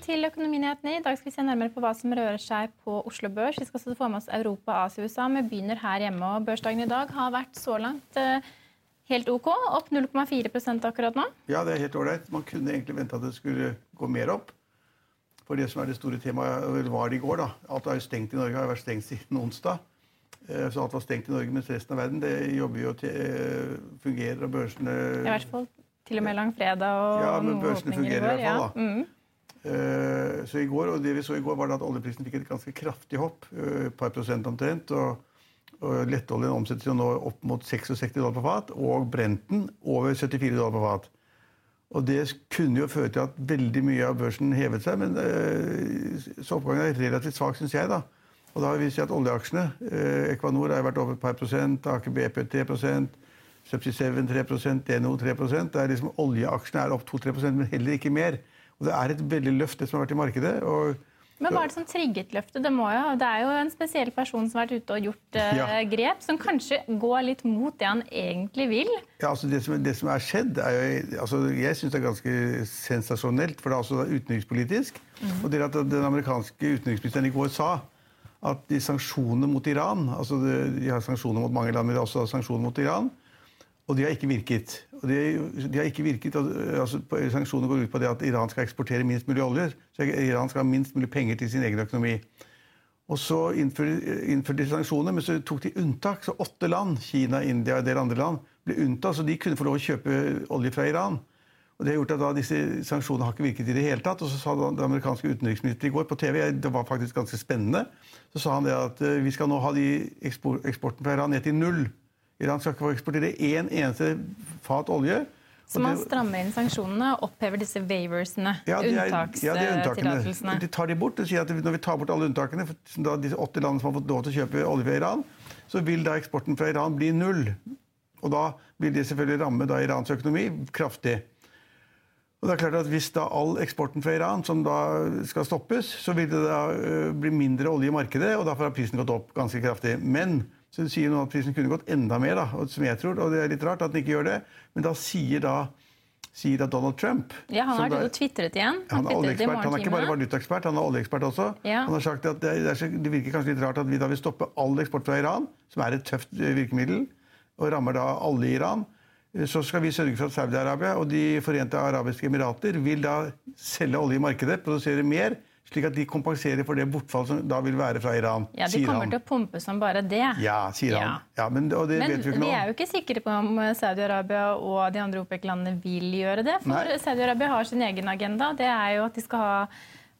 Velkommen til Økonominyhetene. I dag skal vi se nærmere på hva som rører seg på Oslo Børs. Vi skal også få med oss Europa, Asia og USA. Vi begynner her hjemme. og Børsdagen i dag har vært så langt eh, helt OK. Opp 0,4% akkurat nå. Ja, det er helt ålreit. Man kunne egentlig vente at det skulle gå mer opp. For det som er det store temaet, var det i går, da. Alt er jo stengt i Norge, har vært stengt siden onsdag. Eh, Så alt var stengt i Norge, mens resten av verden det jobber jo til, eh, fungerer, og børsene I hvert fall til og med langfredag og Ja, men børsene fungerer i går. hvert fall, da. Ja. Mm. Eh, Så i går, og det vi så i går, var at oljeprisen fikk et ganske kraftig hopp. eh, Et par prosent omtrent. Og, og lettoljen omsettes jo nå opp mot 66 dollar på fat, og brenten over 74 dollar på fat. Og det kunne jo føre til at veldig mye av børsen hevet seg, men øh, så oppgangen er relativt svak, syns jeg, da. Og da har vi sett at oljeaksjene øh, Equinor har vært over et par prosent, Aker BP 3 Subsea 7 3% DNO 3% det er liksom Oljeaksjene er opp 2-3% men heller ikke mer. Og det er et veldig løft, det som har vært i markedet. Men hva er det som trigget løftet? Det, må jo, det er jo en spesiell person som har vært ute og gjort uh, Ja. grep, som kanskje går litt mot det han egentlig vil. Ja, altså det, som, det som er skjedd, er jo altså Jeg syns det er ganske sensasjonelt, for det er også utenrikspolitisk. Og det at Den amerikanske utenriksministeren i går sa at de sanksjonene mot Iran altså De har sanksjoner mot mange land, men de har også sanksjoner mot Iran. Og de har ikke virket. De, de har ikke virket, altså på- Sanksjonene går ut på det at Iran skal eksportere minst mulig olje. Så Iran skal ha minst mulig penger til sin egen økonomi. Og så innførte innførte de sanksjoner, men så tok de unntak. Så åtte land, Kina, India og en del andre land, ble unntatt, så de kunne få lov å kjøpe olje fra Iran. Og det har gjort at da disse sanksjonene har ikke virket i det hele tatt. Og så sa den amerikanske utenriksministeren i går på TV, det var faktisk ganske spennende, så sa han det at eh, vi skal nå ha de eksporten fra Iran ned til null. Iran skal ikke få eksportere én eneste fat olje. Så man strammer inn sanksjonene og opphever disse waiversene, ja, er- ja, de unntakstillatelsene. Tar de bort Det sier at når vi tar bort alle unntakene, da disse åtte landene som har fått lov til å kjøpe olje fra Iran, så vil da eksporten fra Iran bli null. Og da vil det selvfølgelig ramme da Irans økonomi kraftig. Og det er klart at Hvis da all eksporten fra Iran som da skal stoppes, så vil det da bli mindre olje i markedet, og derfor har prisen gått opp ganske kraftig. Men så det sier noe at prisen kunne gått enda mer, da, som jeg tror, og det er litt rart at den ikke gjør det. Men da sier da, sier da Donald Trump Ja, han har da- tvitret igjen. han er twitret. Han er ikke bare valutaekspert, han er oljeekspert også. Ja. Han har sagt at det, er, det virker kanskje litt rart at vi da vil stoppe all eksport fra Iran, som er et tøft eh, virkemiddel, og rammer da alle i Iran. Så skal vi sørge for at Saudi-Arabia og De forente arabiske emirater vil da selge olje i markedet, produsere mer, Slik at de kompenserer for det bortfall som da vil være fra Iran. Ja, De kommer til å pumpe som bare det. Ja, sier han. Ja. men, og det men vet vi ikke vi er jo ikke sikre på om Saudi-Arabia og de andre OPEC-landene vil gjøre det. For Saudi-Arabia har sin egen agenda. Det er jo at de skal ha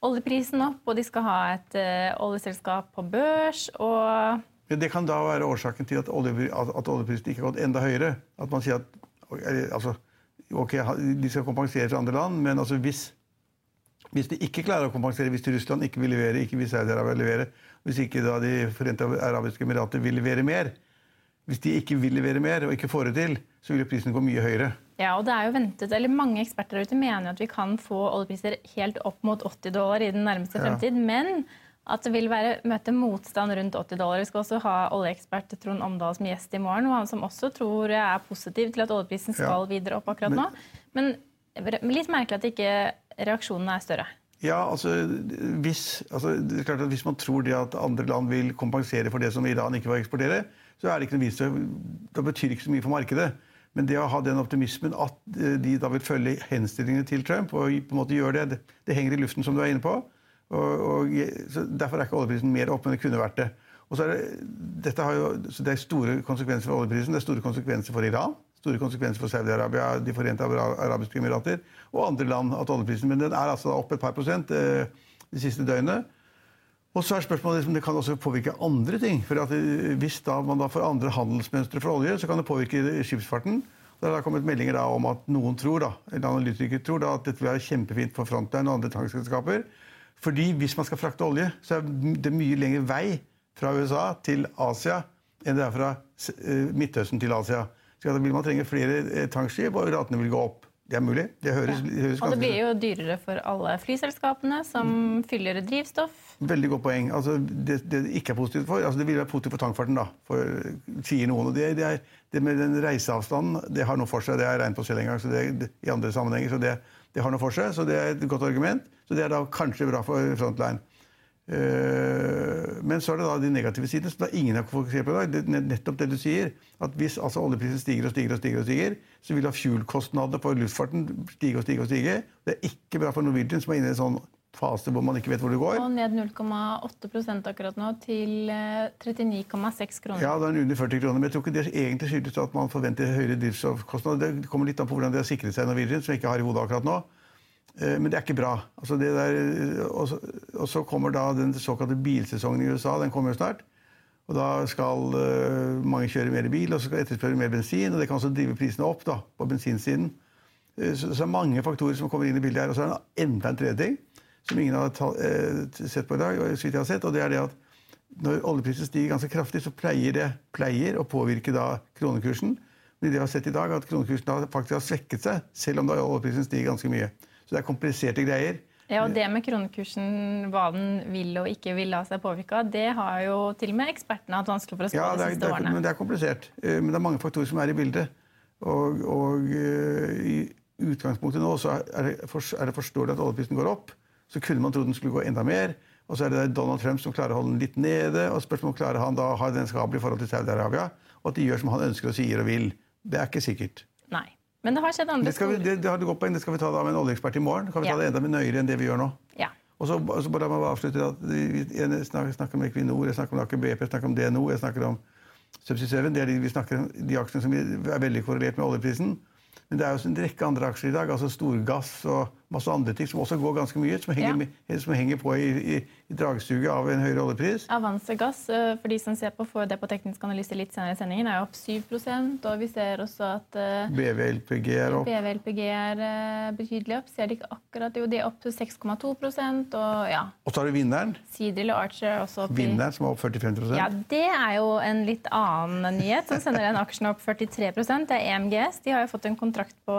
oljeprisen opp, og de skal ha et uh, oljeselskap på børs. og... Det kan da være årsaken til at, olje, at oljeprisen ikke har gått enda høyere. At man sier at altså, ok, de skal kompensere for andre land, men altså hvis, hvis de ikke klarer å kompensere, hvis Russland ikke vil levere, ikke vil Saudi-Arabia levere, hvis ikke da De forente arabiske emirater vil levere mer, hvis de ikke vil levere mer og ikke får det til, så vil prisen gå mye høyere. Ja, og det er jo ventet, eller Mange eksperter der ute mener at vi kan få oljepriser helt opp mot 80 dollar i den nærmeste fremtid. Men at det vil være, møte motstand rundt 80 dollar. Vi skal også ha oljeekspert Trond Omdal som gjest i morgen. og Han som også tror er positiv til at oljeprisen skal ja. videre opp akkurat nå. Men litt merkelig at ikke reaksjonene er større. Ja, altså hvis, altså, det er klart at hvis man tror det at andre land vil kompensere for det som Iran ikke får eksportere, så er det ikke noe vis Da betyr det ikke så mye for markedet. Men det å ha den optimismen at eh, de da vil følge henstillingene til Trump og på en måte gjøre det, det, det henger i luften, som du er inne på. Og, og, derfor er ikke oljeprisen mer opp enn det kunne vært det. Og så er det, dette har jo, så det er store konsekvenser for oljeprisen, det er store konsekvenser for Iran, store konsekvenser for Saudi-Arabia, De forente arabiske emirater og andre land. at oljeprisen, Men den er altså opp et par prosent eh, de siste døgnene. Og så er spørsmålet liksom, Det kan også påvirke andre ting. for eh, Hvis da man da får andre handelsmønstre for olje, så kan det påvirke skipsfarten. Det har kommet meldinger da om at noen tror da, eller analytikere tror da, at dette vil være kjempefint for Frontline og andre tankselskaper. Fordi hvis man skal frakte olje, så er det mye lengre vei fra USA til Asia enn det er fra eh, Midtøsten til Asia. Så da vil man trenge flere eh, tankskip, og ratene vil gå opp. Det er mulig. Det høres, ja. det høres Og det blir jo dyrere for alle flyselskapene som mm. fyller drivstoff. Veldig godt poeng. Altså, det, det ikke er positivt for, altså, det vil være positivt for tankfarten, da, for, sier noen. Og det, det, er, det, med den reiseavstanden det har noe for seg. Det har jeg regnet på selv en gang så i andre sammenhenger. så det, har noe for seg, så det er et godt argument. Så det er da kanskje bra for Frontline. Uh, men så er det da de negative sidene, som da ingen har fokusert på i dag. Det, nettopp det du sier, at Hvis altså oljeprisen stiger og stiger, og stiger, og stiger, så vil da fuel-kostnadene på luftfarten stige og stige. og stige. Det er ikke bra for Norwegian, som er inne i en sånn fase hvor man ikke vet hvor det går. Og ned 0,8% akkurat nå, til 39,6 eh, kroner. Ja, det er under 40 kroner. Men jeg tror ikke det egentlig skyldes at man forventer høyere drivstoffkostnader. Det kommer litt an på hvordan de har sikret seg Norwegian, som jeg ikke har i hodet akkurat nå. Eh, men det er ikke bra. Altså der, og, så, og, så, kommer da den såkalte bilsesongen i USA. Den kommer jo snart. Og da skal uh, mange kjøre mer bil, og så skal etterspørre mer bensin. Og det kan også drive prisene opp da, på bensinsiden. Så det er mange faktorer som kommer inn i bildet her. Og så er det enda en tredje ting som ingen har ta, uh, sett på i dag, og, så vidt jeg har sett, og det er det at når oljeprisen stiger ganske kraftig, så pleier det pleier å påvirke da kronekursen. Men det vi har sett i dag, at kronekursen da faktisk har svekket seg, selv om da oljeprisen stiger ganske mye. Så det er kompliserte greier. Ja, og Det med kronekursen, hva den vil og ikke vil la seg påvirke av, det har jo til og med ekspertene hatt vanskelig for å spå ja, de siste det er, årene. Men det er komplisert. Eh, men det er mange faktorer som er i bildet. Og, og eh, i utgangspunktet nå så er det, er det forståelig at oljeprisen går opp. Så kunne man trodd den skulle gå enda mer. Og så er det Donald Trump som klarer å holde den litt nede. Og spørsmålet klarer han da å ha vennskapelig i forhold til Saudi-Arabia. Og at de gjør som han ønsker og sier og vil. Det er ikke sikkert. Men det har skjedd andre det, vi, det, det, har du det skal vi ta da med en oljeekspert i morgen. Kan vi ja. ta det enda mer nøyere enn det vi gjør nå? Ja. Og så, så bare La meg avslutte at Jeg snakker, snakker om Equinor, jeg snakker om Aker BP, jeg snakker om DNO, jeg snakker om Subsea 7. Det er de, vi snakker, de aksjene som er veldig korrelert med oljeprisen. Men det er jo en rekke andre aksjer i dag, altså storgass og masse andre ting som også går ganske mye, som henger, ja. som henger på i, i, i, dragsuget av en høyere oljepris. Avanse gass, eh, for de som ser på, får det på teknisk analyse litt senere i sendingen, er opp 7 og vi ser også at eh, BVLPG er opp. BVLPG er uh, betydelig opp. Ser de ikke akkurat, jo, de er opp til 6,2% og ja. Og så har du vinneren. Sidril og Archer også opp Vinneren som er opp 45% Ja, Det er jo en litt annen nyhet som sender den aksjen opp 43% Det er EMGS. De har jo fått en kontrakt kontrakt på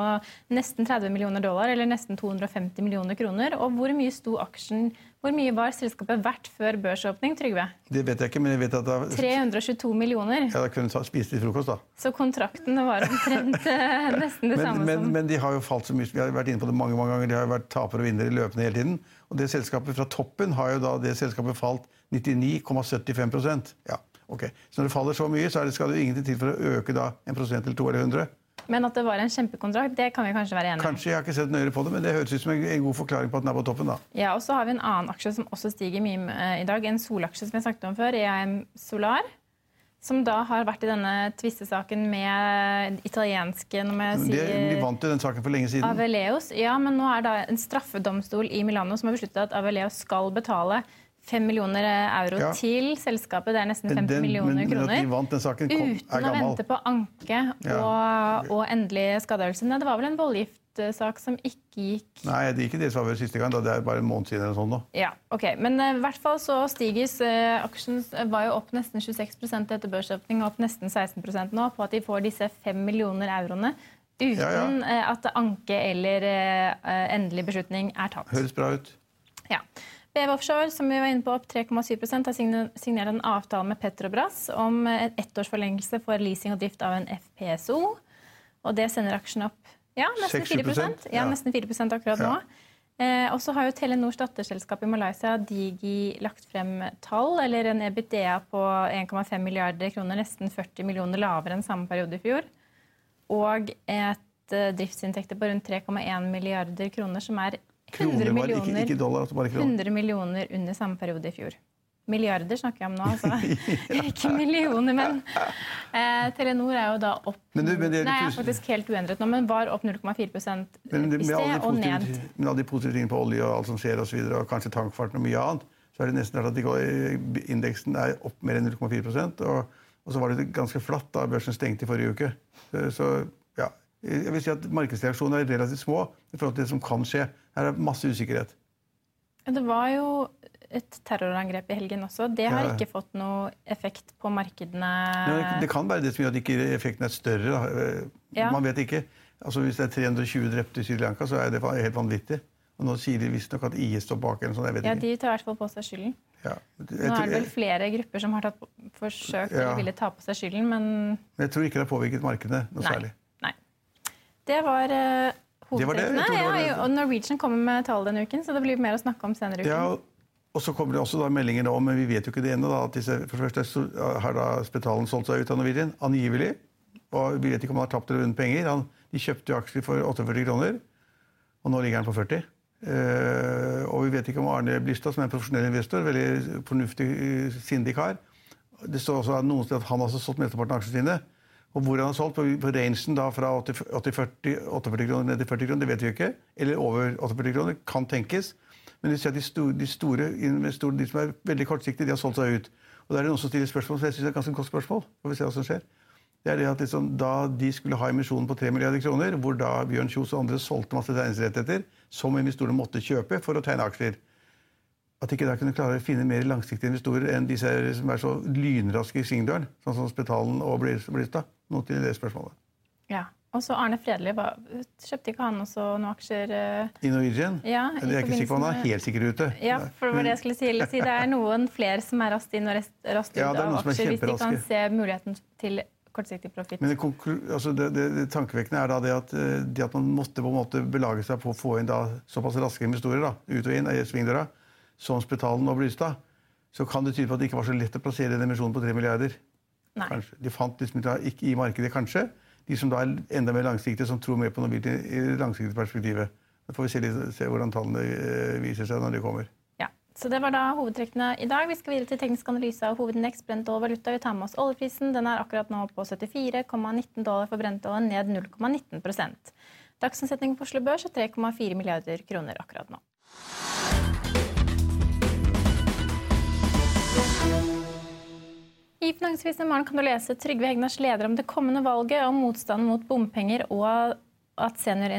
nesten 30 millioner dollar, eller nesten 250 millioner kroner. Og hvor mye sto aksjen Hvor mye var selskapet verdt før børsåpning, Trygve? Det vet jeg ikke, men jeg vet at var... 322 millioner. Ja, Da kunne du spist litt frokost, da. Så kontrakten var omtrent eh, nesten det men, samme men, som Men de har jo falt så mye. Vi har vært inne på det mange mange ganger. De har jo vært tapere og vinnere løpende hele tiden. Og det selskapet fra toppen har jo da det selskapet falt 99,75% Ja, ok. Så når det faller så mye, så det, skal det ingenting til for å øke da en prosent eller to eller hundre. Men at det var en kjempekontrakt, det kan vi kanskje være enige om. Kanskje, jeg har ikke sett nøyere på det, men det høres ut som en god forklaring på at den er på toppen. da. Ja, og så har vi en annen aksje som også stiger mye eh, i dag. En solaksje som jeg snakket om før, EAM Solar. Som da har vært i denne tvistesaken med italienske når jeg De, sier, de vant jo den saken for lenge siden. Aveleos. Ja, men nå er det en straffedomstol i Milano som har besluttet at Aveleos skal betale 5 millioner euro Ja. til selskapet. Det er nesten 50 Den- millioner men, at de vant den saken, kom, Uten å vente på anke Ja. og, og endelig skadeavgjørelse. Det var vel en voldgiftsak som ikke gikk Nei, det gikk ikke deres favør siste gang. da. Det er bare en måned siden. eller sånn nå. Ja, ok. Men i i hvert fall så stiges uh, aksjen eh, var jo opp nesten 26% etter børsåpning, og opp nesten 16% nå, på at de får disse 5 millioner euroene uten Ja, eh, at anke eller eh, eh, endelig beslutning er tatt. Høres bra ut. Ja. BV Offshore som vi var inne på, opp 3,7% har signert en avtale med Petrobras om en et ettårsforlengelse for leasing og drift av en FPSO. Og det sender aksjen opp ja, nesten 4 6-7%, Ja, nesten 4 akkurat nå. Eh, og så har jo Telenors datterselskap i Malaysia, Digi, lagt frem tall, eller en EBITDA på 1,5 milliarder kroner, nesten 40 millioner lavere enn samme periode i fjor. Og et eh, driftsinntekter på rundt 3,1 milliarder kroner, som er 100 Kroner, bare, ikke, millioner ikke dollar. altså bare kroner. 100 millioner under samme periode i fjor. Milliarder snakker jeg om nå, altså. Ikke millioner, men eh, Telenor er jo da opp Men du, men det Nei, er faktisk helt uendret nå, men var opp 0,4 Men, i sted og ned. Men alle de positive tingene på olje og alt som skjer, og, så videre, og kanskje tankfarten og mye annet, så er det nesten rart at indeksen er opp mer enn 0,4% og, og så var det ganske flatt da børsen stengte i forrige uke. Så, så ja, jeg vil si at markedsreaksjonene er relativt små i forhold til det som kan skje. Her er masse usikkerhet. Det var jo et terrorangrep i helgen også. Det har Ja. ikke fått noe effekt på markedene. Men det kan være det som gjør at ikke effekten er større. Ja. Man vet ikke. Altså, hvis det er 320 drepte i Sri Lanka, så er det helt vanvittig. Og nå sier de visstnok at IS står bak. eller sånt, jeg vet Ja, ikke. De tar i hvert fall på seg skylden. Ja. Nå er det vel flere grupper som har tatt, forsøkt Ja. eller ville ta på seg skylden, men men jeg tror ikke det har påvirket markedene noe Nei. særlig. Det var uh, jeg hovedtrekkene. Ja, og Norwegian kommer med tall denne uken, så det blir mer å snakke om senere uken. Ja, og- så kommer det også da meldinger nå, men vi vet jo ikke det ennå, at disse, for det første har da Spetalen solgt seg ut av Norwegian, angivelig. Og vi vet ikke om han har tapt eller vunnet penger. Han, de kjøpte jo aksjer for 48 kroner, og nå ligger han på 40. Uh, og vi vet ikke om Arne Blystad, som er en profesjonell investor, veldig fornuftig, eh, sindig kar. Det står også noen steder at han har solgt mesteparten av aksjene sine. Og hvor han har solgt, på, på rangen da fra 80, 80, 40, 48 kroner ned til 40 kroner, det vet vi ikke. Eller over 48 kroner, kan tenkes. Men de store, de store de som er veldig kortsiktige, de har solgt seg ut. Og da er det noen som stiller spørsmål, som jeg synes er et ganske godt spørsmål. Får vi se hva som skjer. Det er det at liksom, Da de skulle ha emisjonen på 3 milliarder kroner, hvor da Bjørn Kjos og andre solgte masse tegningsrettigheter, som investorene måtte kjøpe for å tegne aksjer, at de ikke da kunne klare å finne mer langsiktige investorer enn disse som er så lynraske i svingdøren, sånn som Spetalen og Blystad? Noe til det spørsmålet. Ja. Og så Arne Fredelig, hva- kjøpte ikke han også noen aksjer? eh, I Norwegian? Ja, i jeg er ikke sikker på han er helt sikker ute. Ja, for det var det jeg skulle si. si. Det er noen flere som er raskt inn og raskt ut Ja, av er aksjer hvis de kan se muligheten til kortsiktig profitt. Men det, altså det, det, det tankevekkende er da det at, eh, det at man måtte på en måte belage seg på å få inn såpass raske investorer da, ut og inn i svingdøra, som Spetalen og Blystad, så kan det tyde på at det ikke var så lett å plassere en emisjon på 3 milliarder. De fant liksom ikke, i markedet, kanskje. De som da er enda mer langsiktige, som tror mer på Norwegian i det langsiktige perspektivet. Da får vi se, litt, se hvordan tallene eh, viser seg når de kommer. Ja, så Det var da hovedtrekkene i dag. Vi skal videre til teknisk analyse av hovedindeks brent og valuta. Vi tar med oss oljeprisen. Den er akkurat nå på 74,19 dollar for brentoljen, ned 0,19% Dagsomsetningen på Oslo Børs er 3,4 milliarder kroner akkurat nå. I i morgen kan du lese Trygve Hegnars leder om det kommende valget, om motstanden mot bompenger og at senior,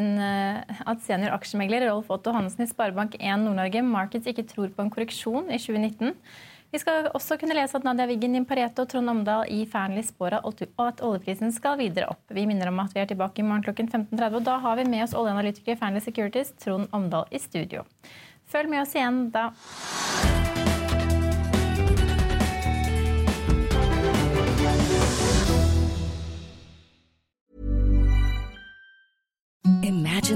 at senior aksjemegler Rolf Otto Hansen i Sparebank1 Nord-Norge Markets ikke tror på en korreksjon i 2019. Vi skal også kunne lese at Nadia Wiggen i og Trond Omdal i Fearnley spår at oljeprisen skal videre opp. Vi minner om at vi er tilbake i morgen klokken 15.30, og da har vi med oss oljeanalytiker i Fearnley Securities, Trond Omdal, i studio. Følg med oss igjen da.